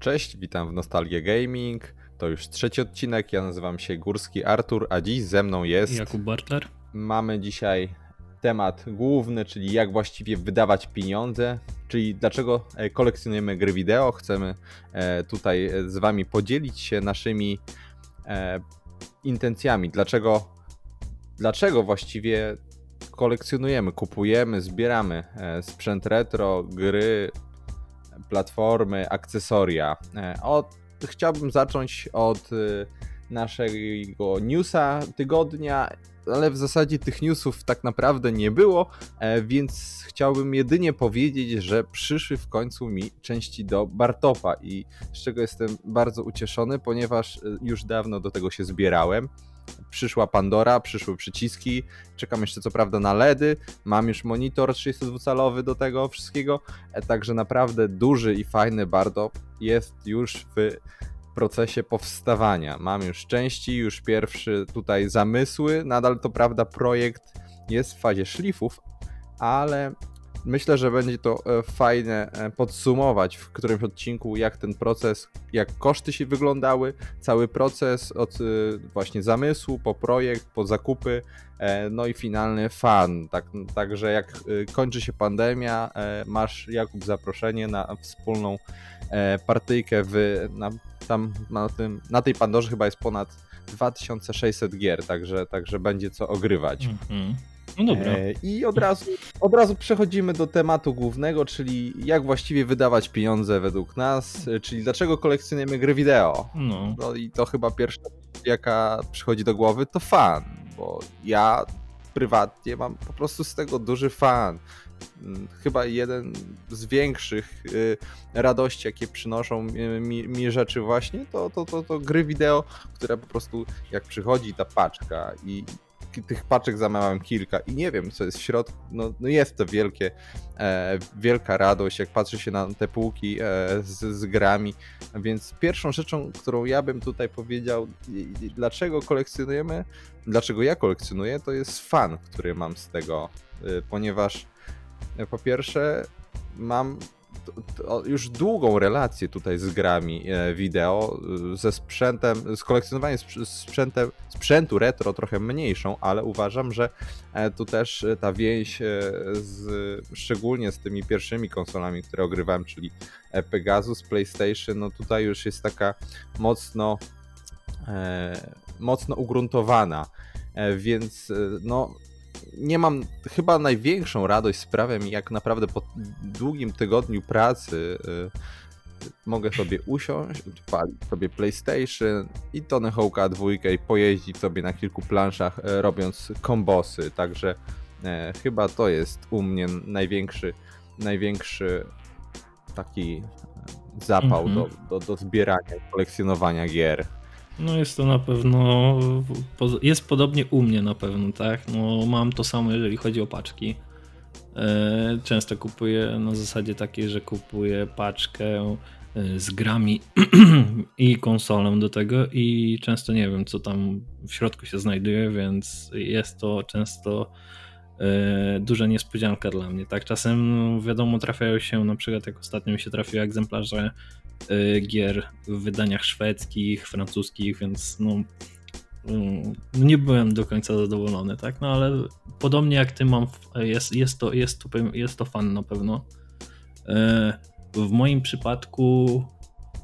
Cześć, witam w Nostalgia Gaming. To już trzeci odcinek. Ja nazywam się Górski Artur, a dziś ze mną jest. Jakub Bartler. Mamy dzisiaj temat główny, czyli jak właściwie wydawać pieniądze, czyli dlaczego e, kolekcjonujemy gry wideo. Chcemy e, tutaj e, z Wami podzielić się naszymi intencjami. Dlaczego, dlaczego właściwie kolekcjonujemy, kupujemy, zbieramy sprzęt retro, gry, platformy, akcesoria. Od, chciałbym zacząć od naszego newsa tygodnia ale w zasadzie tych newsów tak naprawdę nie było, e, więc chciałbym jedynie powiedzieć, że przyszły w końcu mi części do Bartopa i z czego jestem bardzo ucieszony, ponieważ e, już dawno do tego się zbierałem. Przyszła Pandora, przyszły przyciski, czekam jeszcze co prawda na LEDy, mam już monitor 32-calowy do tego wszystkiego, e, także naprawdę duży i fajny Bartop jest już w procesie powstawania. Mam już części, już pierwszy tutaj zamysły. Nadal to prawda projekt jest w fazie szlifów, ale myślę, że będzie to e, fajne e, podsumować w którymś odcinku, jak ten proces, jak koszty się wyglądały, cały proces od e, właśnie zamysłu po projekt, po zakupy, no i finalny fan. Tak, także jak kończy się pandemia, masz Jakub zaproszenie na wspólną partyjkę w, na tam na, tym, na tej Pandorze chyba jest ponad 2600 gier, także, także będzie co ogrywać. Mm -hmm. No dobra. E, I od razu, od razu przechodzimy do tematu głównego, czyli jak właściwie wydawać pieniądze według nas, czyli dlaczego kolekcjonujemy gry wideo. No. no i to chyba pierwsza jaka przychodzi do głowy, to fan, bo ja prywatnie mam po prostu z tego duży fan. Mm, chyba jeden z większych y, radości, jakie przynoszą mi, mi rzeczy właśnie, to, to, to, to gry wideo, które po prostu jak przychodzi ta paczka i tych paczek zamawiałem kilka i nie wiem, co jest w środku. No, no jest to wielkie, e, wielka radość, jak patrzy się na te półki e, z, z, grami. Więc pierwszą rzeczą, którą ja bym tutaj powiedział, dlaczego kolekcjonujemy, dlaczego ja kolekcjonuję, to jest fan, który mam z tego, e, ponieważ e, po pierwsze mam już długą relację tutaj z grami e, wideo, e, ze sprzętem, z kolekcjonowaniem sprzętem, sprzętu retro trochę mniejszą, ale uważam, że e, tu też ta więź z, szczególnie z tymi pierwszymi konsolami, które ogrywałem, czyli Pegasus, PlayStation, no tutaj już jest taka mocno mocno ugruntowana, więc no nie mam chyba największą radość sprawia mi, jak naprawdę po długim tygodniu pracy y, mogę sobie usiąść, odpalić sobie PlayStation i Tony Hawk'a dwójkę i pojeździć sobie na kilku planszach, y, robiąc kombosy. Także e, chyba to jest u mnie największy, największy taki zapał mm -hmm. do, do, do zbierania i kolekcjonowania gier. No jest to na pewno, jest podobnie u mnie na pewno, tak? No mam to samo, jeżeli chodzi o paczki. E, często kupuję na zasadzie takiej, że kupuję paczkę e, z grami i konsolą do tego i często nie wiem, co tam w środku się znajduje, więc jest to często e, duża niespodzianka dla mnie. Tak, czasem wiadomo, trafiają się, na przykład jak ostatnio mi się trafiły egzemplarze gier w wydaniach szwedzkich, francuskich, więc no, mm, nie byłem do końca zadowolony, tak? No ale podobnie jak ty mam, jest, jest, to, jest, to, jest to fan na pewno. Y, w moim przypadku,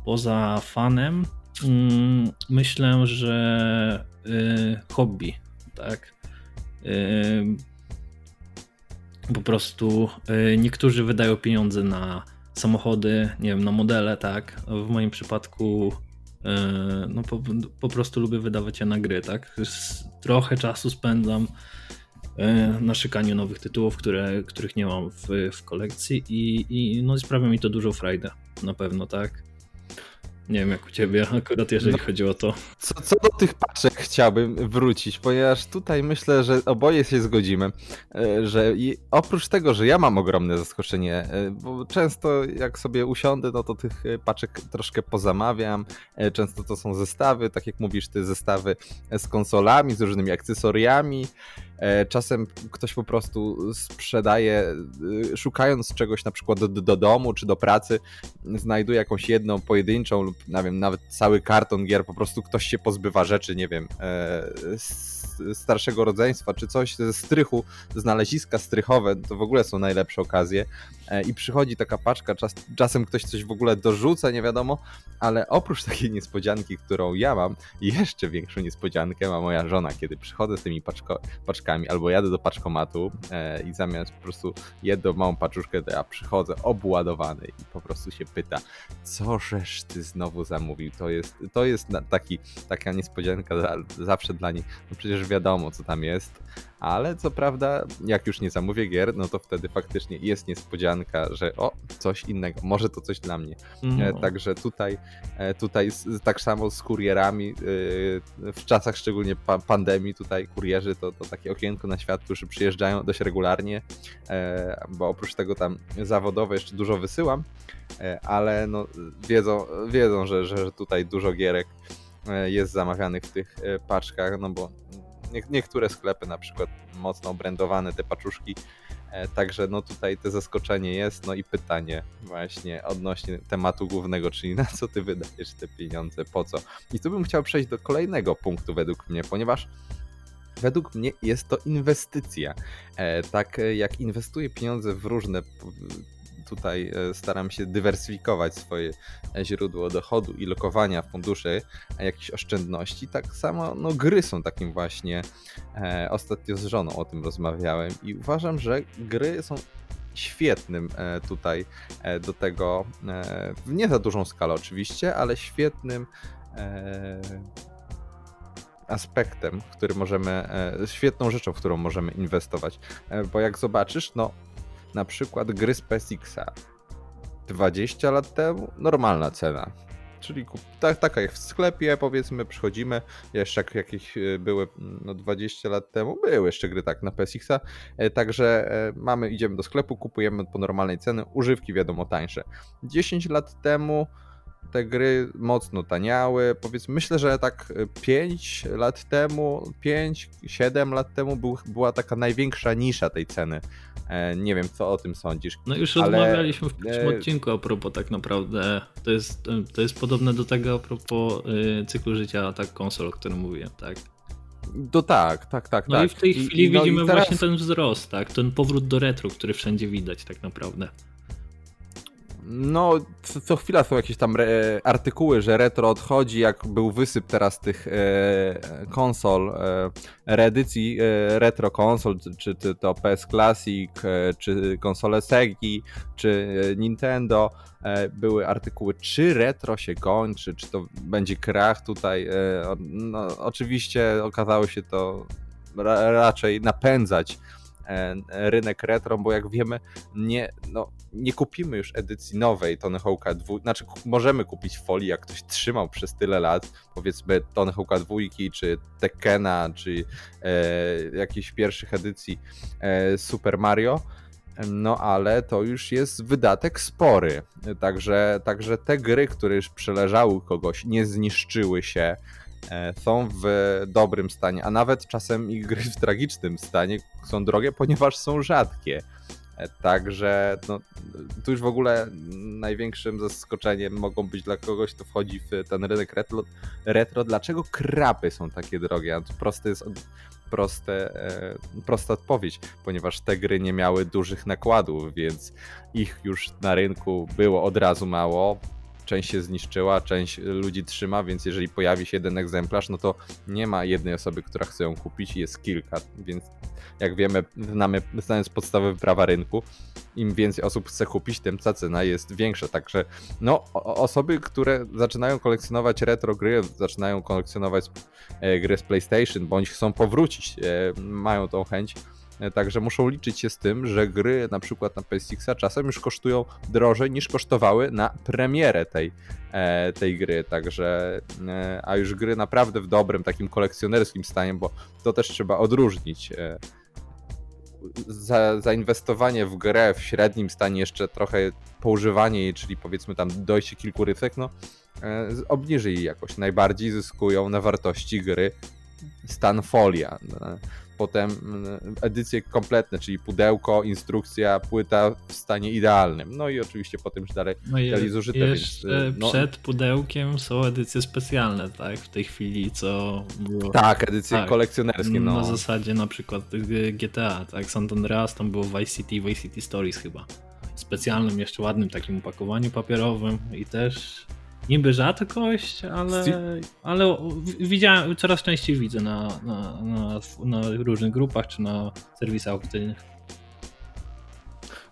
poza fanem, mm, myślę, że y, hobby, tak? Po prostu niektórzy wydają pieniądze na samochody, nie wiem, na modele, tak. W moim przypadku e, no po, po prostu lubię wydawać je na gry, tak. Trochę czasu spędzam e, na szykaniu nowych tytułów, które, których nie mam w, w kolekcji i, i no, sprawia mi to dużą frajdę, na pewno, tak. Nie wiem jak u ciebie akurat jeżeli no, chodzi o to. Co, co do tych paczek chciałbym wrócić, ponieważ tutaj myślę, że oboje się zgodzimy, e, że oprócz tego, że ja mam ogromne zaskoczenie, e, bo często jak sobie usiądę, no to tych e, paczek troszkę pozamawiam, często to są zestawy, tak jak mówisz ty, zestawy z konsolami, z różnymi akcesoriami, czasem ktoś po prostu sprzedaje, y, szukając czegoś na przykład do, do domu czy do pracy, znajduje jakąś jedną pojedynczą lub nie wiem, nawet cały karton gier, po prostu ktoś się pozbywa rzeczy, nie wiem, e, starszego rodzeństwa czy coś ze strychu, znaleziska strychowe, to w ogóle są najlepsze okazje. E, i przychodzi taka paczka, czas, czasem ktoś coś w ogóle dorzuca, nie wiadomo, ale oprócz takiej niespodzianki, którą ja mam, jeszcze większą niespodziankę ma moja żona, kiedy przychodzę z tymi paczko, paczkami albo jadę do paczkomatu e, i zamiast po prostu jedną małą paczuszkę, to ja przychodzę obładowany i po prostu się pyta, co żeś ty znowu zamówił? To jest, to jest taki, taka niespodzianka zawsze dla niej. No przecież wiadomo, co tam jest, ale co prawda, jak już nie zamówię gier, no to wtedy faktycznie jest niespodzianka, że o, coś innego, może to coś dla mnie. No. Także tutaj, e, tutaj tak samo z kurierami, e, w czasach szczególnie pandemii, tutaj kurierzy to, to takie okienko na świat, którzy przyjeżdżają dość regularnie, bo oprócz tego tam zawodowo jeszcze dużo wysyłam, ale no, wiedzą, wiedzą że, że tutaj dużo gierek jest zamawianych w tych paczkach, no bo niektóre sklepy na przykład mocno obrędowane te paczuszki, e, Także no tutaj te zaskoczenie jest, no i pytanie właśnie odnośnie tematu głównego, czyli na co ty wydajesz te pieniądze, po co? I tu bym chciał przejść do kolejnego punktu według mnie, ponieważ według mnie jest to inwestycja. E, tak jak inwestuję pieniądze w różne tutaj e, staram się dywersyfikować swoje źródło dochodu i lokowania funduszy, a jakieś oszczędności. Tak samo no, gry są takim właśnie. E, ostatnio z żoną o tym rozmawiałem i uważam, że gry są świetnym e, tutaj do tego, nie za dużą skalę oczywiście, ale świetnym aspektem, który możemy, świetną rzeczą, w którą możemy inwestować. Bo jak zobaczysz, no na przykład gry z PSX-a 20 lat temu normalna cena. Czyli tak, taka jak w sklepie, powiedzmy, przychodzimy, jeszcze jak jakieś e, były no 20 lat temu, były jeszcze gry tak na PSX-a, e, także e, mamy, idziemy do sklepu, kupujemy po normalnej cenie, używki wiadomo tańsze. 10 lat temu te gry mocno taniały. Powiedzmy, myślę, że tak 5 lat temu, 5-7 lat temu był, była taka największa nisza tej ceny. E, nie wiem, co o tym sądzisz. No już ale... rozmawialiśmy w pierwszym e, odcinku a propos tak naprawdę. To jest, to jest podobne do tego a propos y, cyklu życia tak konsol, o którym mówiłem, tak? To tak, tak, tak. No tak. i w tej chwili I, no widzimy teraz... właśnie ten wzrost, tak? Ten powrót do retro, który wszędzie widać tak naprawdę. No, co, co, chwila są jakieś tam re, artykuły, że retro odchodzi, jak był wysyp teraz tych e, konsol, e, reedycji e, retro konsol, czy, czy to PS Classic, e, czy konsole Segi, czy e, Nintendo. E, były artykuły, czy retro się kończy, czy to będzie krach tutaj. no, oczywiście okazało się to ra, raczej napędzać rynek retro, bo jak wiemy, nie, no, nie kupimy już edycji nowej Tony Hawk'a 2, znaczy możemy kupić folii, jak ktoś trzymał przez tyle lat, powiedzmy Tony Hawk'a 2, czy Tekkena, czy e, jakichś pierwszych edycji e, Super Mario, no ale to już jest wydatek spory. Także, także te gry, które już przeleżały kogoś, nie zniszczyły się, E, są w dobrym stanie, a nawet czasem i gry w tragicznym stanie są drogie, ponieważ są rzadkie. E, także no, tu już w ogóle największym zaskoczeniem mogą być dla kogoś, kto wchodzi w ten rynek retro, retro dlaczego krapy są takie drogie? Proste jest proste, e, prosta odpowiedź, ponieważ te gry nie miały dużych nakładów, więc ich już na rynku było od razu mało część się zniszczyła, część ludzi trzyma, więc jeżeli pojawi się jeden egzemplarz, no to nie ma jednej osoby, która chce ją kupić, jest kilka, więc jak wiemy, znamy, znając podstawowe prawa rynku, im więcej osób chce kupić, tym ta cena jest większa. Także no, osoby, które zaczynają kolekcjonować retro gry, zaczynają kolekcjonować e, gry z PlayStation, bądź chcą powrócić, e, mają tą chęć, także muszą liczyć się z tym, że gry na przykład na PSX czasem już kosztują drożej niż kosztowały na premierę tej, e, tej gry. Także, e, a już gry naprawdę w dobrym, takim kolekcjonerskim stanie, bo to też trzeba odróżnić. Za, zainwestowanie w grę w średnim stanie, jeszcze trochę poużywanie jej, czyli powiedzmy tam dojście kilku rysek, no obniży jej jakoś. Najbardziej zyskują na wartości gry stan folia. Potem mm, edycje kompletne, czyli pudełko, instrukcja, płyta w stanie idealnym. No i oczywiście potem już dalej, no dalej zużyte. Jeszcze więc, no... przed pudełkiem są edycje specjalne, tak? W tej chwili, co było... Tak, edycje tak, kolekcjonerskie. No. Na zasadzie na przykład GTA, tak? San Andreas tam było Vice City, Vice City Stories chyba. W specjalnym, jeszcze ładnym takim opakowaniu papierowym i też niby rzadkość, ale, ale widziałem, coraz częściej widzę na, na, na, na różnych grupach czy na serwisach aukcyjnych.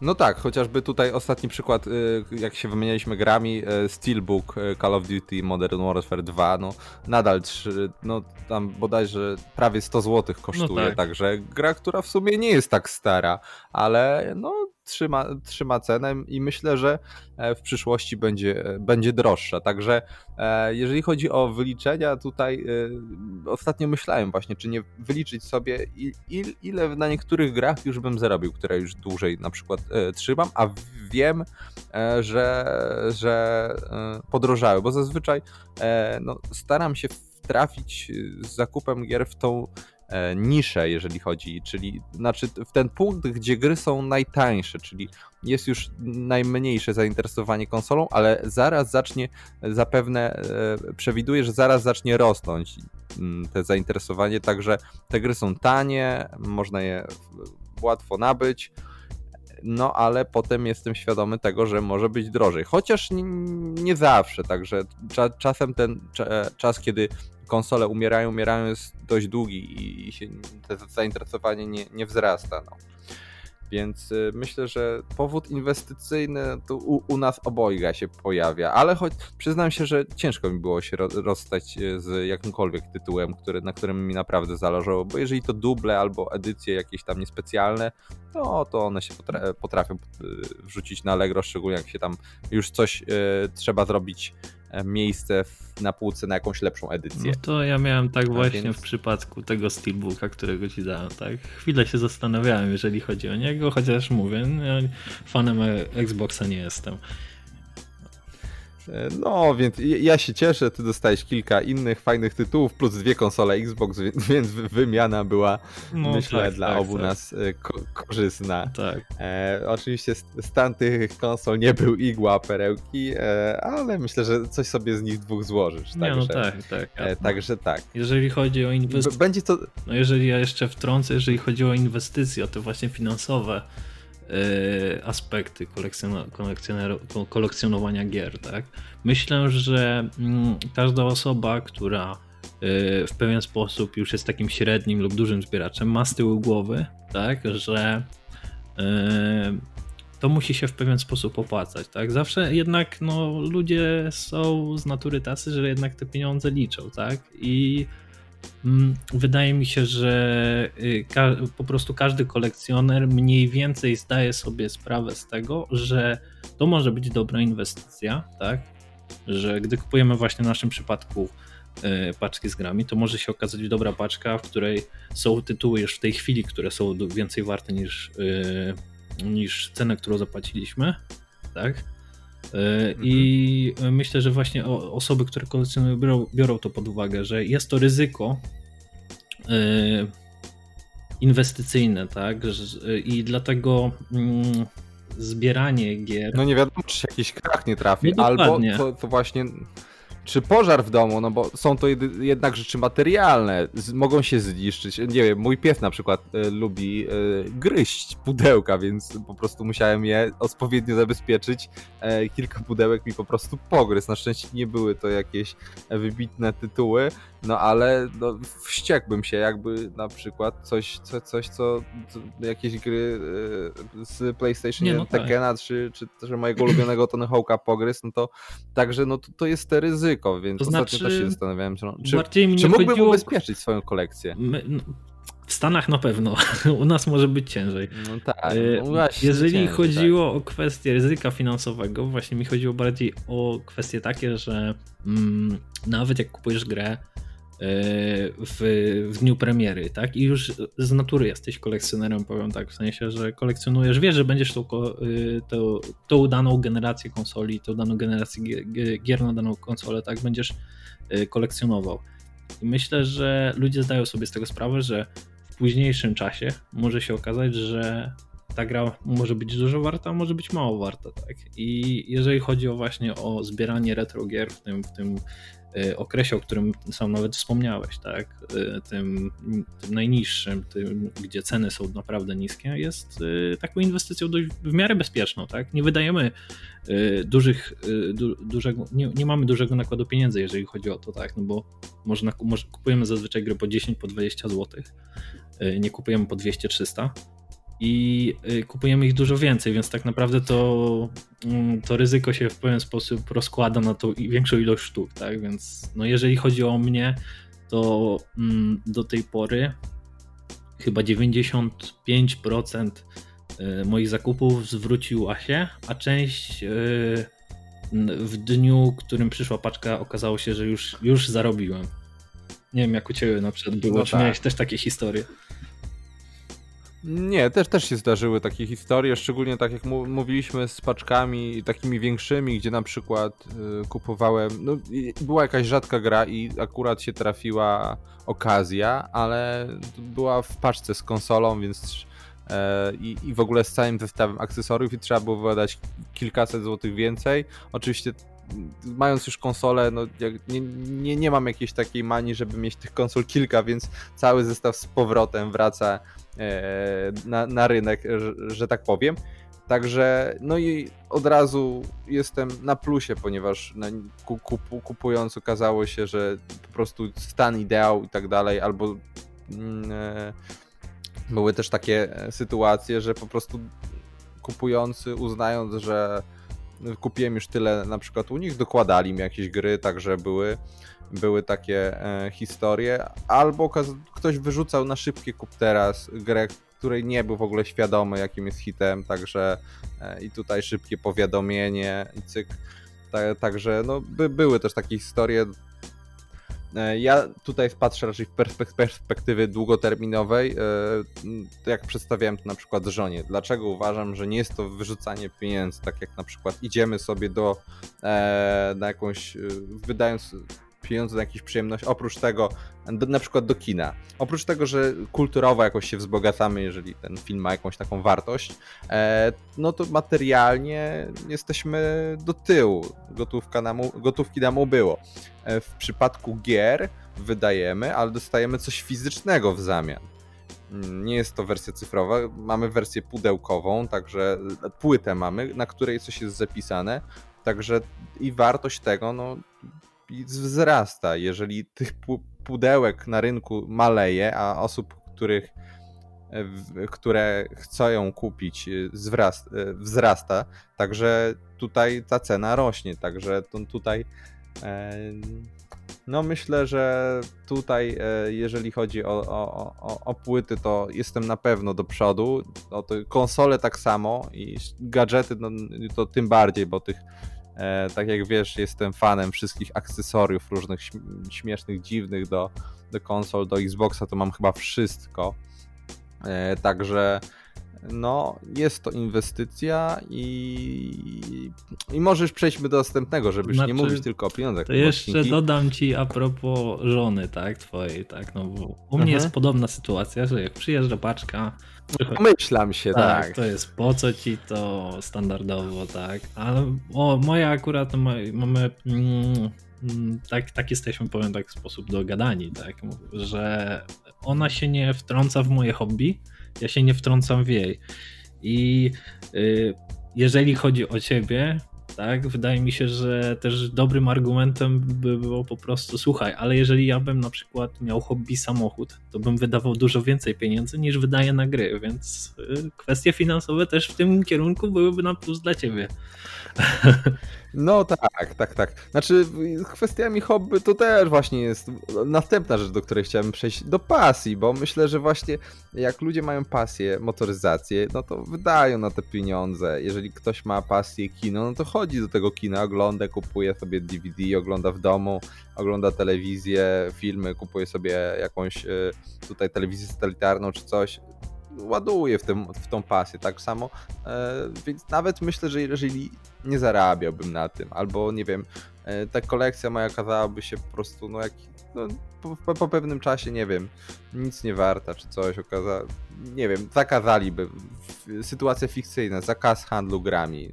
No tak, chociażby tutaj ostatni przykład, y, jak się wymienialiśmy grami, y, Steelbook y, Call of Duty Modern Warfare 2, no nadal 3, no tam bodajże prawie 100 zł kosztuje, no tak. także gra, która w sumie nie jest tak stara, ale no trzyma, trzyma cenę i myślę, że e, w przyszłości będzie, e, będzie droższa. Także e, jeżeli chodzi o wyliczenia, tutaj ostatnio myślałem właśnie, czy nie wyliczyć sobie, ile na niektórych grach już bym zarobił, które już dłużej na przykład trzymam, a wiem, że, że podrożały, bo zazwyczaj no, staram się trafić z zakupem gier w tą niszę, jeżeli chodzi, czyli znaczy w ten punkt, gdzie gry są najtańsze, czyli jest już najmniejsze zainteresowanie konsolą, ale zaraz zacznie, zapewne e, przewiduję, że zaraz zacznie rosnąć mm, te zainteresowanie, także te gry są tanie, można je łatwo nabyć, no ale potem jestem świadomy tego, że może być drożej. Chociaż nie, nie zawsze, także cza, czasem ten cza, czas, kiedy konsole umierają, umierają jest dość długi i się to zainteresowanie nie, nie wzrasta. No. Więc y, myślę, że powód inwestycyjny tu u, u, nas obojga się pojawia, ale choć przyznam się, że ciężko mi było się rozstać y, z jakimkolwiek tytułem, który, na którym mi naprawdę zależało, bo jeżeli to duble albo edycje jakieś tam niespecjalne, to, to one się potrafią y, wrzucić na Allegro, szczególnie jak się tam już coś trzeba zrobić miejsce w, na półce na jakąś lepszą edycję. No to ja miałem tak A właśnie więc... w przypadku tego Steelbooka, którego ci dałem, tak? Chwilę się zastanawiałem, jeżeli chodzi o niego, chociaż mówię, no, fanem Xboxa nie jestem. E, no, więc ja się cieszę, ty dostałeś kilka innych fajnych tytułów, plus dwie konsole Xbox, więc wymiana była, no, myślę, tak, dla tak, obu tak. nas e, ko korzystna. Tak. E, oczywiście stan tych konsol nie był igła perełki, e, ale myślę, że coś sobie z nich dwóch złożysz. Nie, no także, no tak, tak. E, także tak. Jeżeli chodzi o inwestycje. Będzie to. No jeżeli ja jeszcze wtrącę, jeżeli chodzi o inwestycje, to właśnie finansowe aspekty kolekcjonowania gier. Tak? Myślę, że mm, każda osoba, która e, w pewien sposób już jest takim średnim lub dużym zbieraczem, ma z tyłu głowy, tak, że e, to musi się w pewien sposób opłacać. Tak? Zawsze jednak no, ludzie są z natury tacy, że jednak te pieniądze liczą. Tak? I wydaje mi się, że y, po prostu każdy kolekcjoner mniej więcej zdaje sobie sprawę z tego, że to może być dobra inwestycja, tak? Że gdy kupujemy właśnie w naszym przypadku y, paczki z grami, to może się okazać dobra paczka, w której są tytuły już w tej chwili, które są więcej warte niż, y, niż cenę, którą zapłaciliśmy, tak? E, I mhm. myślę, że właśnie osoby, które kolekcjonują, biorą, biorą to pod uwagę, że jest to ryzyko e, inwestycyjne, tak? I dlatego mm, zbieranie gier. No nie wiadomo, czy jakiś krach nie trafi, no albo to, to właśnie czy pożar w domu, no bo są to jednak rzeczy materialne, z, mogą się zniszczyć. Nie wiem, mój pies na przykład e, lubi e, gryźć pudełka, więc po prostu musiałem je odpowiednio zabezpieczyć. E, kilka pudełek mi po prostu pogryzł. Na szczęście nie były to jakieś wybitne tytuły, no ale no, wściekłbym się, jakby na przykład coś, co, coś co, co jakieś gry e, z PlayStation nie, no tak. Tekkena, tak. czy, czy też mojego ulubionego Tony Hawk'a pogryz, no to także no to, to jest te ryzyko, więc to ostatnio znaczy, też się zastanawiałem, czy, czy, czy mógłbym chodziło... ubezpieczyć swoją kolekcję. My, no, w Stanach na pewno, u nas może być ciężej. No tak, no właśnie, Jeżeli ciężej, chodziło tak. o kwestię ryzyka finansowego, właśnie mi chodziło bardziej o kwestie takie, że mm, nawet jak kupujesz grę, w, w dniu premiery, tak? I już z natury jesteś kolekcjonerem, powiem tak, w sensie, że kolekcjonujesz, wiesz, że będziesz tą, y, tą, tą daną generację konsoli, tą daną generację gier na daną konsolę, tak? Będziesz y, kolekcjonował. I myślę, że ludzie zdają sobie z tego sprawę, że w późniejszym czasie może się okazać, że ta gra może być dużo warta, może być mało warta, tak. I jeżeli chodzi o właśnie o zbieranie retro gier w tym, w tym okresie, o którym sam nawet wspomniałeś, tak, y, tym, tym najniższym, tym, gdzie ceny są naprawdę niskie, jest y, taką inwestycją dość w miarę bezpieczną, tak. Nie wydajemy dużych, du, dużego, nie, nie mamy dużego nakładu pieniędzy, jeżeli chodzi o to, tak, no bo może kupujemy zazwyczaj gry po 10, po 20 zł, nie kupujemy po 200-300, i y, kupujemy ich dużo więcej, więc tak naprawdę to, mm, to ryzyko się w pewien sposób rozkłada na tą większą ilość sztuk, tak? Więc no jeżeli chodzi o mnie, to mm, do tej pory chyba 95% y, moich zakupów zwróciła się, a część y, w dniu, którym przyszła paczka, okazało się, że już, już zarobiłem. Nie wiem, jak u Ciebie na przykład było, no czy tak. miałeś też takie historie? Nie, też, też się zdarzyły takie historie, szczególnie tak jak mówiliśmy z paczkami takimi większymi, gdzie na przykład y, kupowałem, no była jakaś rzadka gra i akurat się trafiła okazja, ale była w paczce z konsolą, więc e, i, i w ogóle z całym zestawem akcesoriów i trzeba było wydać kilkaset złotych więcej. Oczywiście mając już konsolę, no nie, nie, nie mam jakiejś takiej manii, żeby mieć tych konsol kilka, więc cały zestaw z powrotem wraca E, na, na rynek, że, że tak powiem. Także, no i od razu jestem na plusie, ponieważ kupując okazało się, że po prostu stan ideał i tak dalej, albo mm, e, były też takie sytuacje, że po prostu kupujący uznając, że kupiłem już tyle na przykład u nich, dokładali mi jakieś gry, także były były takie e, historie, albo ktoś wyrzucał na szybki kup teraz grę, której nie był w ogóle świadomy, jakim jest hitem, także e, i tutaj szybkie powiadomienie i cyk. Ta, także no, by, były też takie historie. E, ja tutaj patrzę raczej w perspektywy długoterminowej, e, jak przedstawiałem to na przykład żonie. Dlaczego uważam, że nie jest to wyrzucanie pieniędzy, tak jak na przykład idziemy sobie do e, na jakąś, wydając pieniądze na jakąś przyjemność, oprócz tego, do, na przykład do kina. Oprócz tego, że kulturowo jakoś się wzbogacamy, jeżeli ten film ma jakąś taką wartość, e, no to materialnie jesteśmy do tyłu. Gotówka nam, gotówki nam ubyło. E, w przypadku gier wydajemy, ale dostajemy coś fizycznego w zamian. Mm, nie jest to wersja cyfrowa, mamy wersję pudełkową, także płytę mamy, na której coś jest zapisane, także i wartość tego, no wzrasta. Jeżeli tych pudełek na rynku maleje, a osób, których, e, które chcą ją kupić, e, e, wzrasta, także tutaj ta cena rośnie. Także tutaj no myślę, że tutaj jeżeli chodzi o, o, o, o płyty, to jestem na pewno do przodu. O to konsole tak samo i gadżety no, to tym bardziej, bo tych E, tak jak wiesz, jestem fanem wszystkich akcesoriów różnych śmiesznych, dziwnych do, do konsol, do Xboxa, to mam chyba wszystko. E, także no, jest to inwestycja i, i możesz przejdźmy do następnego, żebyś znaczy, nie mówić tylko o pieniądzach. To jeszcze odcinki. dodam ci a propos żony, tak, twojej, tak, no bo u mnie mhm. jest podobna sytuacja, że jak przyjeżdża paczka, Myślam się, tak, tak. To jest po co ci to standardowo, tak. Ale o, moja akurat mamy. Mm, tak, tak jesteśmy, powiem tak, w sposób dogadani, tak, że ona się nie wtrąca w moje hobby, ja się nie wtrącam w jej. I y, jeżeli chodzi o ciebie, tak? Wydaje mi się, że też dobrym argumentem by było po prostu, słuchaj, ale jeżeli ja bym na przykład miał hobby samochód, to bym wydawał dużo więcej pieniędzy niż wydaję na gry, więc y, kwestie finansowe też w tym kierunku byłyby na plus dla ciebie. No tak, tak, tak. Znaczy, kwestiami hobby to też właśnie jest następna rzecz, do której chciałem przejść, do pasji, bo myślę, że właśnie jak ludzie mają pasję, motoryzację, no to wydają na te pieniądze. Jeżeli ktoś ma pasję kino, no to chodzi do tego kina, ogląda, kupuje sobie DVD, ogląda w domu, ogląda telewizję, filmy, kupuje sobie jakąś e, tutaj telewizję satelitarną czy coś ładuję w, tym, w tą pasję tak samo, e, więc nawet myślę, że jeżeli nie zarabiałbym na tym, albo nie wiem, e, ta kolekcja moja okazałaby się po prostu, no jak, no, po, po, pewnym czasie, nie wiem, nic nie warta, czy coś okaza, nie wiem, zakazaliby, sytuacja fikcyjna, zakaz handlu grami,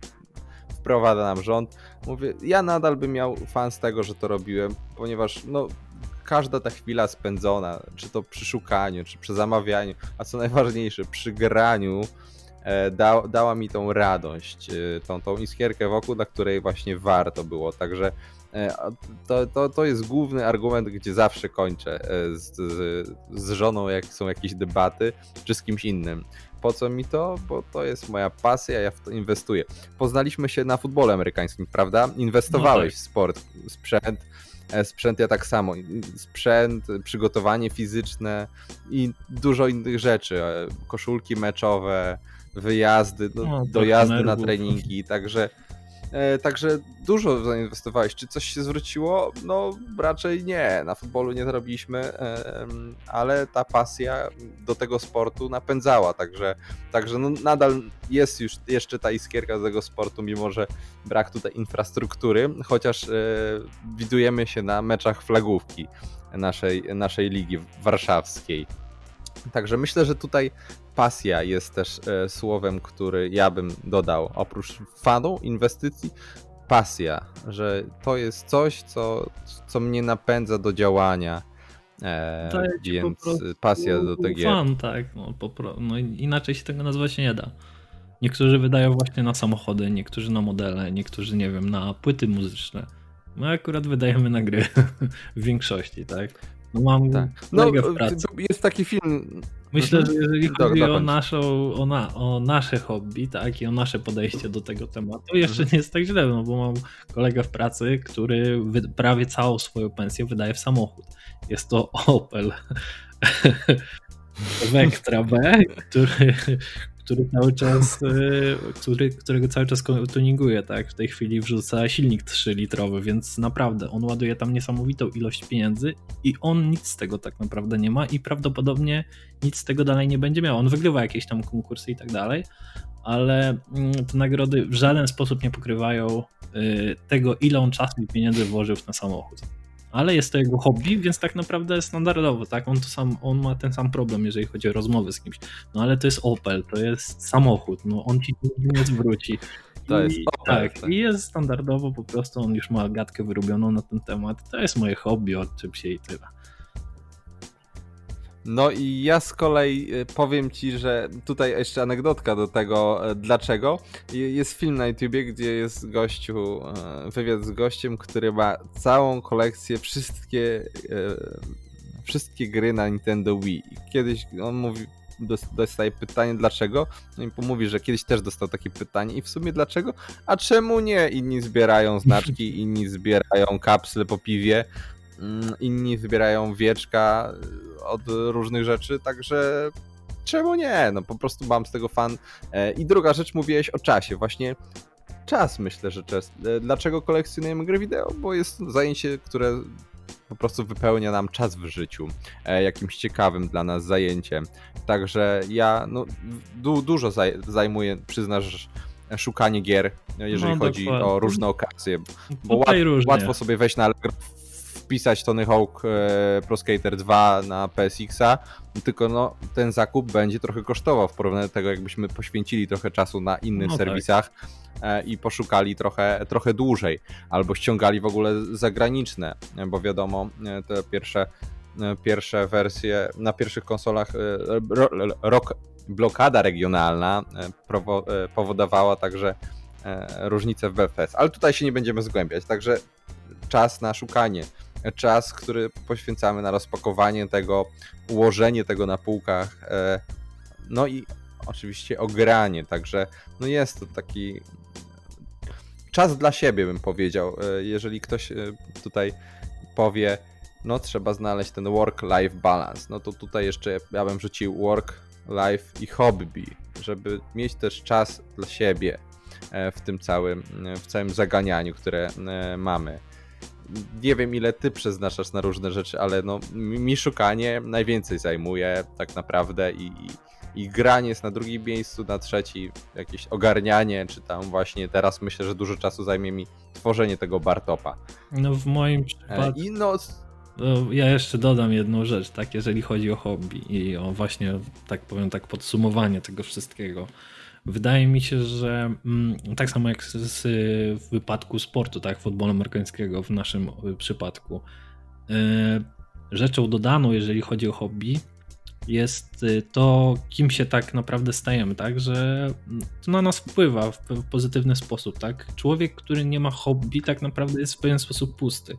wprowadza nam rząd. Mówię, ja nadal bym miał fan z tego, że to robiłem, ponieważ no, każda ta chwila spędzona, czy to przy szukaniu, czy przy zamawianiu, a co najważniejsze, przy graniu, e, da, dała mi tą radość, e, tą, tą iskierkę wokół, dla której właśnie warto było. Także e, to, to, to jest główny argument, gdzie zawsze kończę z, z, z żoną, jak są jakieś debaty, czy z kimś innym. Po co mi to? Bo to jest moja pasja, ja w to inwestuję. Poznaliśmy się na futbolu amerykańskim, prawda? Inwestowałeś no tak. w sport, sprzęt, sprzęt ja tak samo. Sprzęt, przygotowanie fizyczne i dużo innych rzeczy. E, koszulki meczowe, wyjazdy, do, no, dojazdy na treningi, także E, także dużo zainwestowałeś. Czy coś się zwróciło? No raczej nie. Na futbolu nie zarobiliśmy, ale ta pasja do tego sportu napędzała. Także, także no nadal jest już jeszcze ta iskierka z tego sportu, mimo że brak tutaj infrastruktury, chociaż e, widujemy się na meczach flagówki naszej, naszej ligi warszawskiej. Także myślę, że tutaj pasja jest też e, słowem, który ja bym dodał. Oprócz fanu, inwestycji, pasja, że to jest coś, co, co mnie napędza do działania. E, więc pasja do tego. Fan, tak. No, po, no, inaczej się tego nazwać nie da. Niektórzy wydają właśnie na samochody, niektórzy na modele, niektórzy, nie wiem, na płyty muzyczne. My akurat wydajemy na gry w większości, tak? No mam tak. No, jest taki film. Myślę, że jeżeli chodzi o, naszą, o, na, o nasze hobby, tak, i o nasze podejście do tego tematu, jeszcze nie jest tak źle, no bo mam kolegę w pracy, który prawie całą swoją pensję wydaje w samochód. Jest to Opel Vectra B, który, który cały czas, e, który, którego cały czas tuninguje, tak? W tej chwili wrzuca silnik 3-litrowy, więc naprawdę on ładuje tam niesamowitą ilość pieniędzy i on nic z tego tak naprawdę nie ma i prawdopodobnie nic z tego dalej nie będzie miał. On wygrywa jakieś tam konkursy i tak dalej, ale mm, te nagrody w żaden sposób nie pokrywają e, tego, ile on czasu i pieniędzy włożył w ten samochód ale jest to jego hobby, więc tak naprawdę standardowo, tak? On, to sam, on ma ten sam problem, jeżeli chodzi o rozmowy z kimś. No ale to jest Opel, to jest samochód, no on ci nie zwróci. To jest Opel, tak, tak, i jest standardowo po prostu, on już ma gadkę wyrobioną na ten temat. To jest moje hobby, odczep się i tyle. No i ja z kolei y, powiem ci, że tutaj jeszcze anegdotka do tego, e, dlaczego. Jest film na YouTubie, gdzie jest gościu, wywiad z gościem, który ma całą kolekcję, wszystkie, wszystkie gry na Nintendo Wii. Kiedyś on mówi, dostaje pytanie dlaczego, no i mówi, że kiedyś też dostał takie pytanie i w sumie dlaczego, a czemu nie? Inni zbierają znaczki, inni zbierają kapsle po piwie, inni zbierają wieczka od różnych rzeczy, także czemu nie? No po prostu mam z tego fan. E, I druga rzecz, mówiłeś o czasie. Właśnie czas myślę, że czas. E, dlaczego kolekcjonujemy gry wideo? Bo jest zajęcie, które po prostu wypełnia nam czas w życiu, e, jakimś ciekawym dla nas zajęciem. Także ja no, du dużo zaj zajmuję, przyznasz, szukanie gier, jeżeli no, chodzi dokładnie. o różne okazje. Bo łat łatwo sobie wejść na Allegro wpisać Tony Hawk e, Pro Skater 2 na PSX-a, tylko no, ten zakup będzie trochę kosztował w porównaniu do tego, jakbyśmy poświęcili trochę czasu na innych no tak. serwisach tak. i poszukali trochę, trochę dłużej, albo ściągali w ogóle zagraniczne, bo wiadomo, e, te pierwsze pierwsze wersje na pierwszych konsolach rok, blokada regionalna powodowała także różnice w BFS. Ale tutaj się nie będziemy zgłębiać, także czas na szukanie czas, który poświęcamy na rozpakowanie tego, ułożenie tego na półkach, e, no i oczywiście ogranie, także no jest to taki czas dla siebie bym powiedział, e, jeżeli ktoś e, tutaj powie, no trzeba znaleźć ten work-life balance, no to tutaj jeszcze ja bym rzucił work, life i hobby, żeby mieć też czas dla siebie w tym całym, w całym zaganianiu, które mamy nie wiem ile ty przeznaczasz na różne rzeczy, ale no mi szukanie najwięcej zajmuje tak naprawdę i, i granie jest na drugim miejscu, na trzeci jakieś ogarnianie, czy tam właśnie teraz myślę, że dużo czasu zajmie mi tworzenie tego bartopa. No w moim przypadku... I no... Ja jeszcze dodam jedną rzecz, tak, jeżeli chodzi o hobby i o właśnie, tak powiem, tak podsumowanie tego wszystkiego. Wydaje mi się, że mm, tak samo jak w wypadku sportu, tak, futbolu amerykańskiego w naszym przypadku, e, rzeczą dodaną, jeżeli chodzi o hobby, jest y, to, kim się tak naprawdę stajemy, tak? Że to na nas wpływa w pozytywny sposób, tak? Człowiek, który nie ma hobby, tak naprawdę jest w pewien sposób pusty.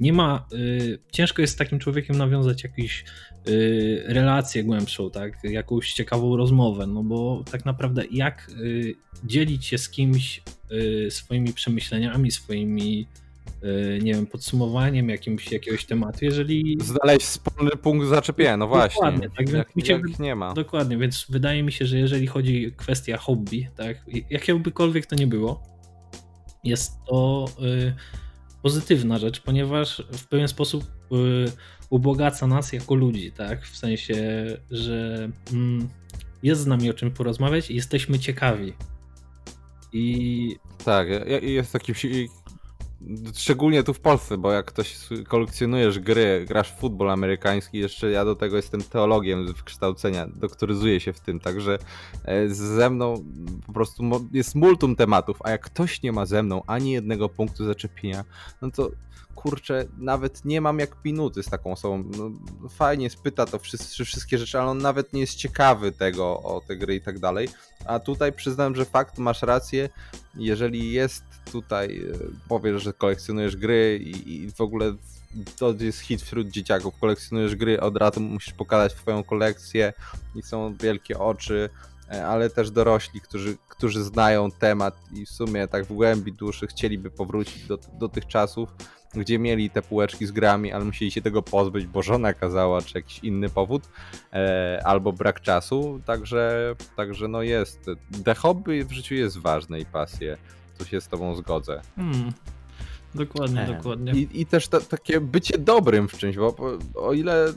Nie ma, y, ciężko jest z takim człowiekiem nawiązać jakąś y, relację głębszą, tak? Jakąś ciekawą rozmowę, no bo tak naprawdę jak y, dzielić się z kimś y, swoimi przemyśleniami, swoimi E, nie wiem, podsumowaniem jakimś, jakiegoś tematu, jeżeli... Znaleźć wspólny punkt zaczepienia, no właśnie. Dokładnie, tak, jak, mi się, jak nie ma. Dokładnie, więc wydaje mi się, że jeżeli chodzi o kwestię hobby, tak, jakiegokolwiek to nie było, jest to y, pozytywna rzecz, ponieważ w pewien sposób y, ubogaca nas jako ludzi, tak, w sensie, że mm, jest z nami o czym porozmawiać i jesteśmy ciekawi. I... Tak, jest taki Szczególnie tu w Polsce, bo jak ktoś kolekcjonujesz gry, grasz w futbol amerykański, jeszcze ja do tego jestem teologiem wykształcenia, doktoryzuję się w tym, także e, ze mną po prostu jest multum tematów, a jak ktoś nie ma ze mną ani jednego punktu zaczepienia, no to kurczę, nawet nie mam jak minuty z taką osobą. No, fajnie spyta to wszystkie, wszystkie rzeczy, ale on nawet nie jest ciekawy tego, o te gry i tak dalej. A tutaj przyznam, że fakt, masz rację, jeżeli jest tutaj, e, powiesz, że kolekcjonujesz gry i, i w ogóle to jest hit wśród dzieciaków. Kolekcjonujesz gry, od razu musisz pokazać swoją kolekcję i są wielkie oczy, ale też dorośli, którzy, którzy znają temat i w sumie tak w głębi duszy chcieliby powrócić do, do tych czasów, gdzie mieli te półeczki z grami, ale musieli się tego pozbyć, bo żona kazała, czy jakiś inny powód, e, albo brak czasu, także, także no jest. The hobby w życiu jest ważne i pasje tu się z tobą zgodzę. Hmm. Dokładnie, e. dokładnie. I, i też to, takie bycie dobrym w czymś, bo o ile e,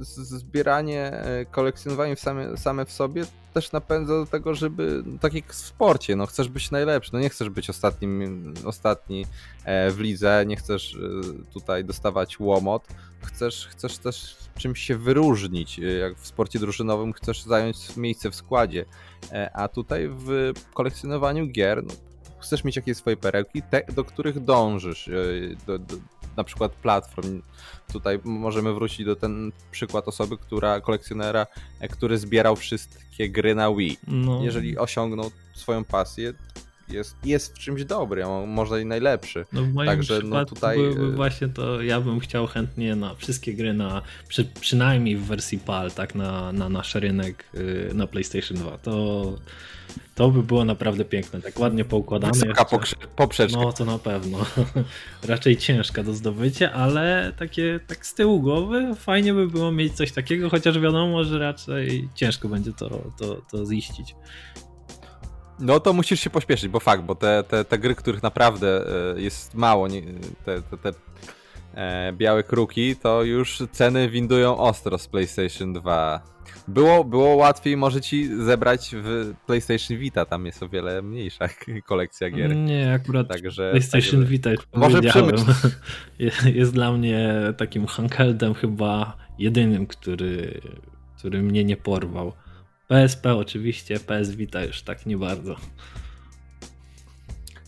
zbieranie, e, kolekcjonowanie same, same w sobie też napędza do tego, żeby, tak jak w sporcie, no chcesz być najlepszy, no nie chcesz być ostatnim, ostatni w lidze, nie chcesz tutaj dostawać łomot, chcesz, chcesz też czymś się wyróżnić, jak w sporcie drużynowym chcesz zająć miejsce w składzie, a tutaj w kolekcjonowaniu gier, no, chcesz mieć jakieś swoje perełki, te, do których dążysz, e, do, do, na przykład platform. Tutaj możemy wrócić do ten przykład osoby, która, kolekcjonera, e, który zbierał wszystkie gry na Wii. No. Jeżeli osiągnął swoją pasję, jest, jest w czymś dobry, a może i najlepszy. No w moim Także no tutaj e, właśnie to ja bym chciał chętnie na wszystkie gry na przy, przynajmniej w wersji PAL, tak na, na nasz rynek na PlayStation 2. To to by było naprawdę piękne, tak ładnie poukładane. Wysoka poprzeczka. No to na pewno. Raczej ciężka do zdobycia, ale takie tak z tyłu głowy fajnie by było mieć coś takiego, chociaż wiadomo, że raczej ciężko będzie to, to, to ziścić. No to musisz się pośpieszyć, bo fakt, bo te, te, te gry, których naprawdę e, jest mało, te, te, te e, białe kruki, to już ceny windują ostro z PlayStation 2. Było, było łatwiej może ci zebrać w PlayStation Vita, tam jest o wiele mniejsza kolekcja gier. Nie, akurat także, PlayStation także, Vita, może przemyśl. jest dla mnie takim handheldem chyba jedynym, który, który mnie nie porwał. PSP oczywiście, PS Vita już tak nie bardzo.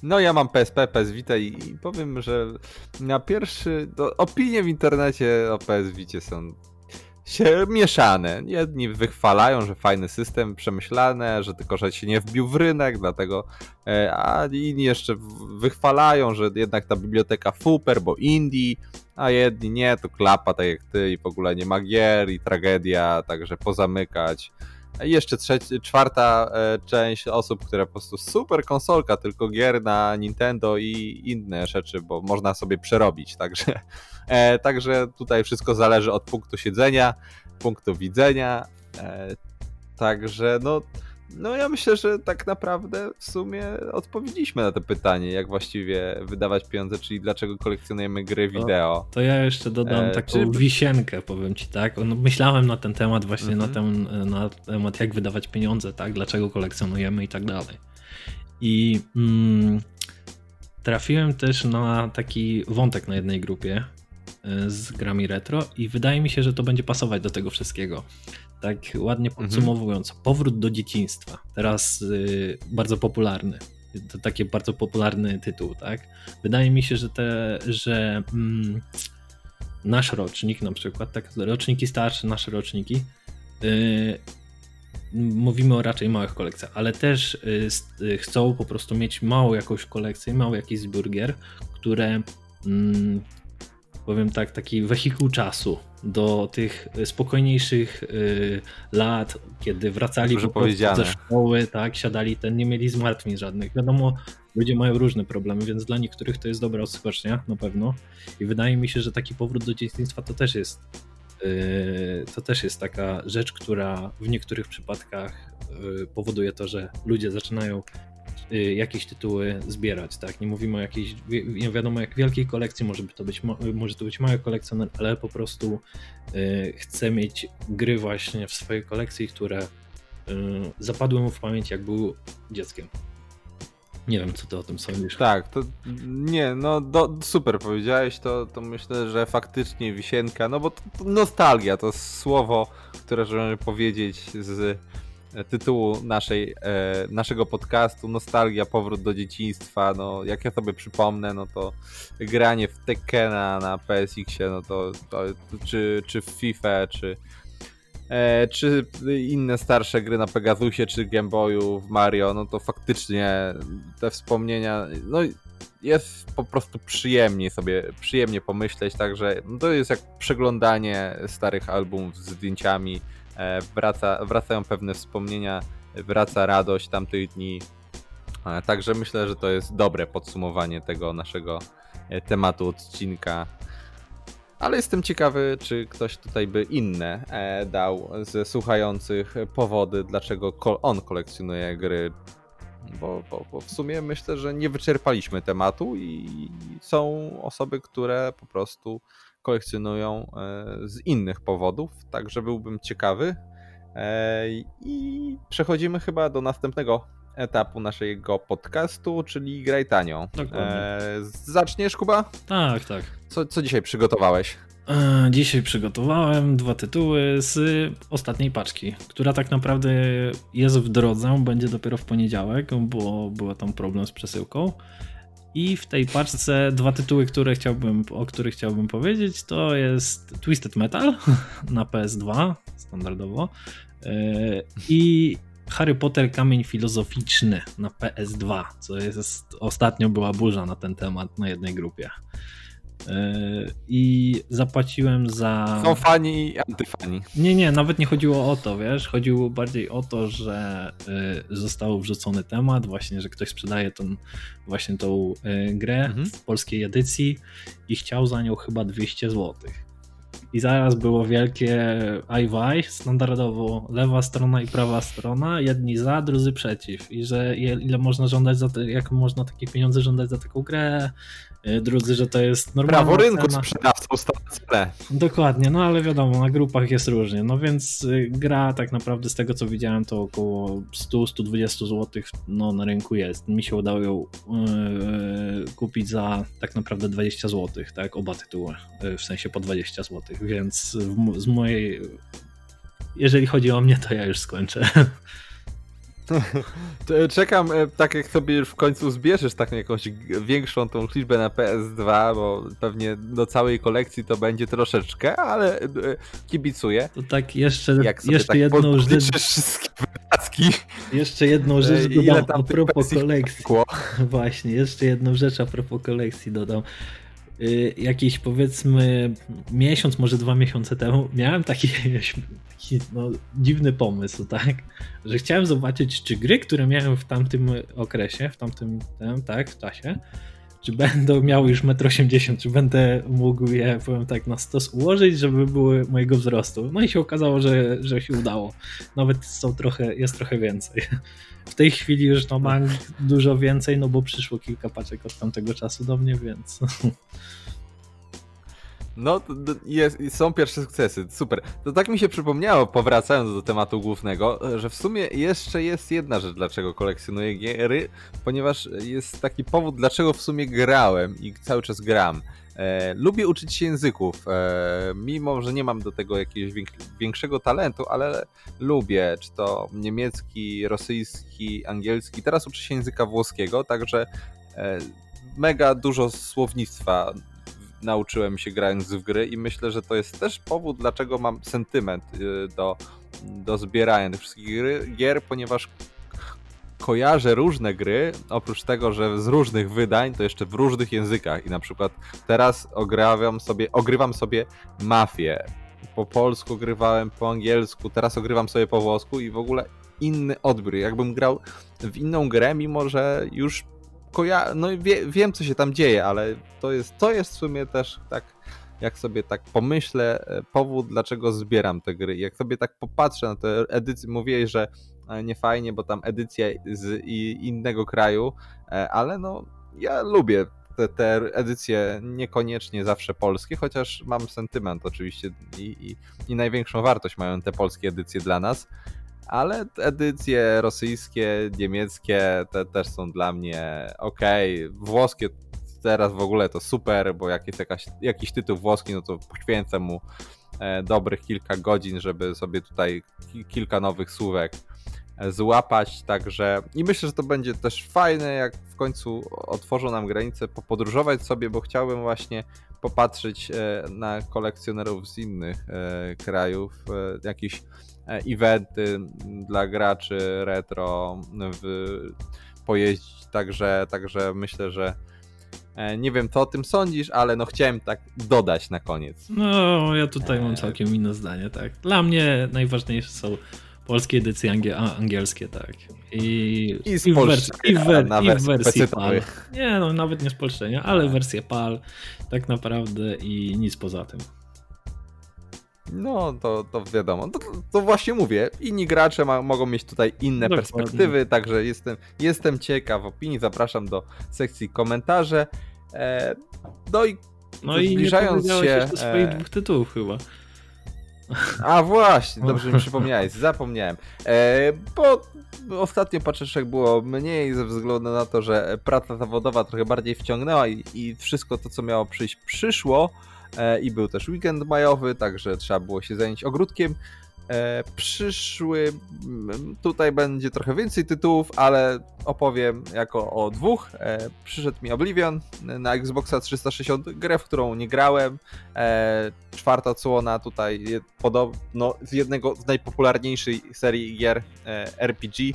No ja mam PSP, PS Vita i, i powiem, że na pierwszy, to opinie w internecie o PS Vicie są się mieszane. Jedni wychwalają, że fajny system, przemyślane, że tylko, że się nie wbił w rynek, dlatego, e, a inni jeszcze wychwalają, że jednak ta biblioteka super, bo indie, a jedni nie, to klapa tak jak ty i w ogóle nie ma gier i tragedia, także pozamykać. Jeszcze trzeci, czwarta e, część osób, które po prostu super konsolka, tylko gier na Nintendo i inne rzeczy, bo można sobie przerobić, także, e, także tutaj wszystko zależy od punktu siedzenia, punktu widzenia, e, także no no ja myślę, że tak naprawdę w sumie odpowiedzieliśmy na to pytanie, jak właściwie wydawać pieniądze, czyli dlaczego kolekcjonujemy gry wideo. To, to ja jeszcze dodam e, taką czy... wisienkę, powiem ci, tak? No, myślałem na ten temat właśnie, na, mhm. ten, na temat jak wydawać pieniądze, tak? Dlaczego kolekcjonujemy i tak dalej. I mm, trafiłem też na taki wątek na jednej grupie e, z grami retro i wydaje mi się, że to będzie pasować do tego wszystkiego tak ładnie mhm. podsumowując, mhm. powrót do dzieciństwa, teraz y, bardzo popularny. To taki bardzo popularny tytuł, tak? Wydaje mi się, że te, że mm, nasz rocznik na przykład, tak, roczniki starsze, nasze roczniki, y, mówimy o raczej małych kolekcjach, ale też y, y chcą po prostu mieć małą jakąś kolekcję, mały jakiś burger, które mm, powiem tak, taki wehikuł czasu do tych spokojniejszych y, lat, kiedy wracali po prostu ze szkoły, tak, siadali ten, nie mieli zmartwień żadnych. Wiadomo, ludzie mają różne problemy, więc dla niektórych to jest dobra odskocznia, na pewno. I wydaje mi się, że taki powrót do dzieciństwa to też jest y, to też jest taka rzecz, która w niektórych przypadkach y, powoduje to, że ludzie zaczynają Y, jakieś tytuły zbierać, tak? Nie mówimy o jakiejś, nie wiadomo jak wielkiej kolekcji, może to być, może to być mała kolekcjoner, ale po prostu y, chcę mieć gry właśnie w swojej kolekcji, które y, zapadły mu w pamięć jak był dzieckiem. Nie wiem, co ty o tym sądzisz. Tak, to nie, no do, super powiedziałeś, to, to myślę, że faktycznie wisienka, no bo to, to nostalgia to słowo, które możemy powiedzieć z tytułu naszej, e, naszego podcastu, nostalgia, powrót do dzieciństwa, no jak ja sobie przypomnę, no to granie w Tekkena na PSX-ie, no to, to, czy, czy w FIFA, czy, e, czy inne starsze gry na Pegasusie, czy Game Boyu, w Mario, no to faktycznie te wspomnienia, no jest po prostu przyjemnie sobie, przyjemnie pomyśleć, także no to jest jak przeglądanie starych albumów z zdjęciami, wraca, wracają pewne wspomnienia, wraca radość tamtych dni. E, także myślę, że to jest dobre podsumowanie tego naszego e, tematu odcinka. Ale jestem ciekawy, czy ktoś tutaj by inne dał ze słuchających powody, dlaczego on kolekcjonuje gry. Bo, bo, bo, w sumie myślę, że nie wyczerpaliśmy tematu i są osoby, które po prostu kolekcjonują e, z innych powodów, także byłbym ciekawy. E, I przechodzimy chyba do następnego etapu naszego podcastu, czyli graj tanio. E, zaczniesz, Kuba? Tak, tak. Co, co dzisiaj przygotowałeś? Dzisiaj przygotowałem dwa tytuły z ostatniej paczki, która tak naprawdę jest w drodze, będzie dopiero w poniedziałek, bo był tam problem z przesyłką. I w tej paczce dwa tytuły, które chciałbym, o których chciałbym powiedzieć, to jest Twisted Metal na PS2 standardowo e, i Harry Potter Kamień Filozoficzny na PS2, co jest ostatnio była burza na ten temat na jednej grupie. I zapłaciłem za. Są fani i antyfani. Nie, nie, nawet nie chodziło o to, wiesz. Chodziło bardziej o to, że y, został wrzucony temat, właśnie, że ktoś sprzedaje tą, właśnie tą y, grę mhm. w polskiej edycji i chciał za nią chyba 200 złotych. I zaraz było wielkie aj standardowo lewa strona i prawa strona, jedni za, drudzy przeciw. I że ile można żądać za te, jak można takie pieniądze żądać za taką grę, drudzy, że to jest normalne. Prawo rynku cena. sprzedawcą stację. Dokładnie, no ale wiadomo, na grupach jest różnie. No więc y, gra tak naprawdę z tego co widziałem to około 100-120 zł no, na rynku jest. Mi się udało ją yy, kupić za tak naprawdę 20 zł, tak, oba tytuły, yy, w sensie po 20 zł więc z mojej. Jeżeli chodzi o mnie, to ja już skończę. Czekam, e, tak jak sobie już w końcu zbierzesz taką jakąś większą tą liczbę na PS2, bo pewnie do całej kolekcji to będzie troszeczkę, ale e, kibicuję. To tak jeszcze, jak jeszcze tak jedną rzecz. wszystkie wydatki. Jeszcze jedną rzecz dodam Ile tam a propos kolekcji. Właśnie, jeszcze jedną rzecz a propos kolekcji dodam. Y, jakiś powiedzmy miesiąc, może dwa miesiące temu miałem taki, taki no, dziwny pomysł, tak, że chciałem zobaczyć, czy gry, które miałem w tamtym okresie, w tamtym tym, tak, czasie, czy będę miał już 1,80 m, czy będę mógł je, powiem tak, na stos ułożyć, żeby były mojego wzrostu. No i się okazało, że, że się udało. Nawet są trochę, jest trochę więcej. W tej chwili już no mam dużo więcej, no bo przyszło kilka paczek od tamtego czasu do mnie, więc... No, jest, są pierwsze sukcesy, super. To tak mi się przypomniało, powracając do tematu głównego, że w sumie jeszcze jest jedna rzecz, dlaczego kolekcjonuję giery, ponieważ jest taki powód, dlaczego w sumie grałem i cały czas gram. E, lubię uczyć się języków, e, mimo że nie mam do tego jakiegoś większego talentu, ale lubię, czy to niemiecki, rosyjski, angielski. Teraz uczę się języka włoskiego, także e, mega dużo słownictwa nauczyłem się grając w gry i myślę, że to jest też powód, dlaczego mam sentyment y, do, do zbierania tych wszystkich gier, ponieważ kojarzę różne gry, oprócz tego, że z różnych wydań, to jeszcze w różnych językach i na przykład teraz ogrywam sobie, ogrywam sobie Mafię. Po polsku grywałem, po angielsku, teraz ogrywam sobie po włosku i w ogóle inny odbiór. Jakbym grał w inną grę, mimo że już koja- no wie, wiem co się tam dzieje, ale to jest, to jest w sumie też tak, jak sobie tak pomyślę, e, powód dlaczego zbieram te gry. Jak sobie tak popatrzę na te edycje, mówię, że e, nie fajnie, bo tam edycja z innego kraju, e, ale no ja lubię te, te edycje niekoniecznie zawsze polskie, chociaż mam sentyment oczywiście i, i, i największą wartość mają te polskie edycje dla nas ale edycje rosyjskie, niemieckie te też są dla mnie ok. Włoskie teraz w ogóle to super, bo jak jest jakaś, jakiś tytuł włoski, no to poświęcę mu e, dobrych kilka godzin, żeby sobie tutaj kilka nowych słówek e, złapać, także i myślę, że to będzie też fajne, jak w końcu otworzą nam granice, popodróżować sobie, bo chciałbym właśnie popatrzeć e, na kolekcjonerów z innych krajów, jakiś E, eventy dla graczy retro w, pojeździć, także, także myślę, że e, nie wiem, co o tym sądzisz, ale no chciałem tak dodać na koniec. No, ja tutaj mam e, całkiem inne zdanie, tak. Dla mnie najważniejsze są polskie edycje angie angielskie, tak. I, I, i, w, wersji, i, w, wer i w wersji PAL. Nie, no nawet nie spolszczenia, ale tak. wersję PAL tak naprawdę i nic poza tym. No, to, to wiadomo. To, to właśnie mówię. Inni gracze ma, mogą mieć tutaj inne Dokładnie. perspektywy, także jestem, jestem ciekaw opinii. Zapraszam do sekcji komentarze. E, no i no zbliżając i nie się. do swoich e... dwóch tytułów chyba. A właśnie, dobrze mi przypomniałeś, zapomniałem. E, bo ostatnio paczeczek było mniej ze względu na to, że praca zawodowa trochę bardziej wciągnęła i, i wszystko to, co miało przyjść, przyszło. E, i był też weekend majowy, także trzeba było się zająć ogródkiem. E, przyszły, tutaj będzie trochę więcej tytułów, ale opowiem jako o dwóch. E, przyszedł mi Oblivion na Xboxa 360, grę, w którą nie grałem. Czwarta odsłona tutaj podobno z jednego z najpopularniejszych serii gier RPG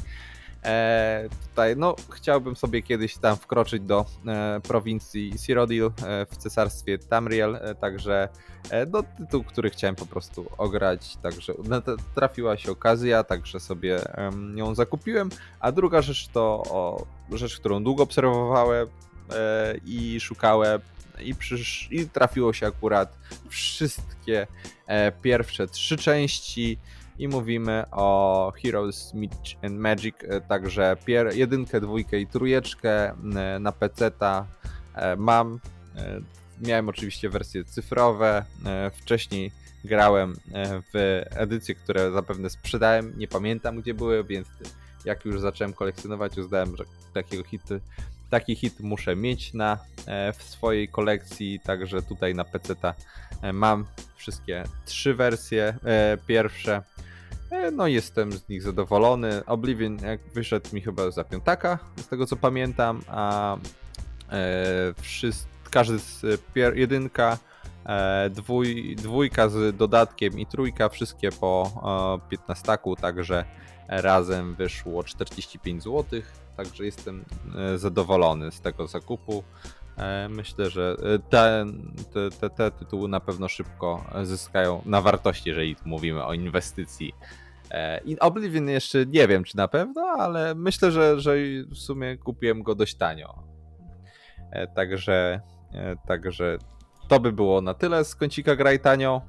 E, tutaj, no, chciałbym sobie kiedyś tam wkroczyć do e, prowincji Cyrodiil e, w cesarstwie Tamriel, e, także e, do tytułu, który chciałem po prostu ograć, także no, trafiła się okazja, także sobie ją zakupiłem, a druga rzecz to o, rzecz, którą długo obserwowałem e, i szukałem i, przysz, i trafiło się akurat wszystkie pierwsze trzy części i mówimy o Heroes Myth and Magic, e, także pier jedynkę, dwójkę i trójeczkę e, na PC-ta e, mam. Miałem oczywiście wersje cyfrowe, wcześniej grałem w edycje, które zapewne sprzedałem, nie pamiętam gdzie były, więc jak już zacząłem kolekcjonować, uznałem, że takiego hity, taki hit muszę mieć na, w swojej kolekcji, także tutaj na PC-ta mam wszystkie trzy wersje pierwsze no jestem z nich zadowolony. Oblivion jak wyszedł mi chyba za piątaka, z tego co pamiętam, a e, wszyscy, każdy z pier, jedynka, e, dwój, dwójka z dodatkiem i trójka, wszystkie po e, 15, także razem wyszło 45 zł, także jestem e, zadowolony z tego zakupu. E, myślę, że te, te, te, tytuły na pewno szybko zyskają na wartości, jeżeli mówimy o inwestycji. E, I Oblivion jeszcze nie wiem, czy na pewno, ale myślę, że, że w sumie kupiłem go dość tanio. Także, także to by było na tyle z kącika Graj Tanio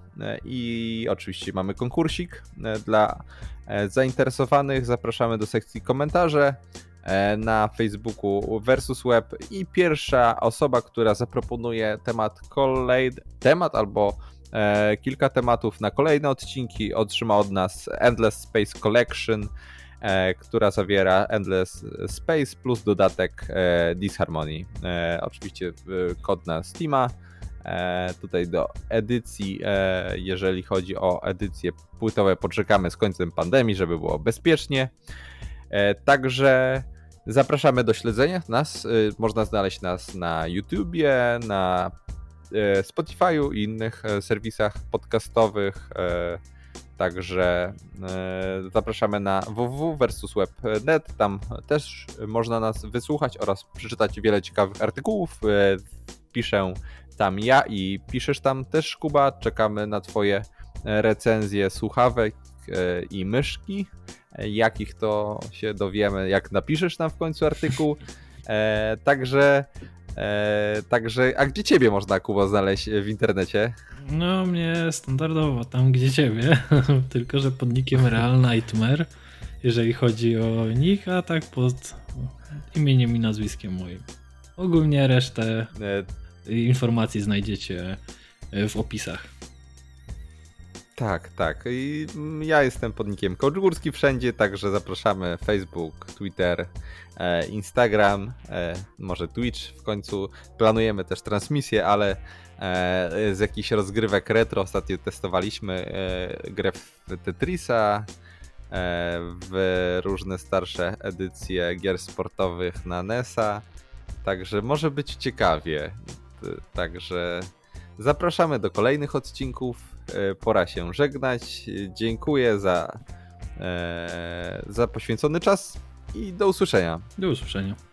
i oczywiście mamy konkursik dla zainteresowanych. Zapraszamy do sekcji komentarze na Facebooku versus web i pierwsza osoba, która zaproponuje temat kolejny, temat albo e, kilka tematów na kolejne odcinki otrzyma od nas Endless Space Collection, e, która zawiera Endless Space plus dodatek e, Disharmony. E, oczywiście kod na Steama. E, tutaj do edycji, e, jeżeli chodzi o edycje płytowe, poczekamy z końcem pandemii, żeby było bezpiecznie. Także zapraszamy do śledzenia nas. Można znaleźć nas na YouTubie, na E, Spotify'u i innych e, serwisach podcastowych. E, także zapraszamy na www.versusweb.net. Tam też można nas wysłuchać oraz przeczytać wiele ciekawych artykułów. Piszę tam ja i piszesz tam też Kuba. Czekamy na Twoje recenzje słuchawek i myszki. Jakich to się dowiemy, jak napiszesz nam w końcu artykuł. Także E, także, a gdzie ciebie można, Kubo, znaleźć w internecie? No, mnie standardowo tam, gdzie ciebie, tylko że pod nickiem Real Nightmare, jeżeli chodzi o nich, a tak pod imieniem i nazwiskiem moim. Ogólnie resztę e... informacji znajdziecie w opisach. Tak, tak. I ja jestem podnikiem Kołczgórski wszędzie, także zapraszamy Facebook, Twitter, e, Instagram, e, może Twitch w końcu. Planujemy też transmisję, ale e, z jakichś rozgrywek retro ostatnio testowaliśmy grę w Tetrisa, w różne starsze edycje gier sportowych na NESa, także może być ciekawie. Także zapraszamy do kolejnych odcinków pora się żegnać. Dziękuję za, e, za poświęcony czas i do usłyszenia. Do usłyszenia.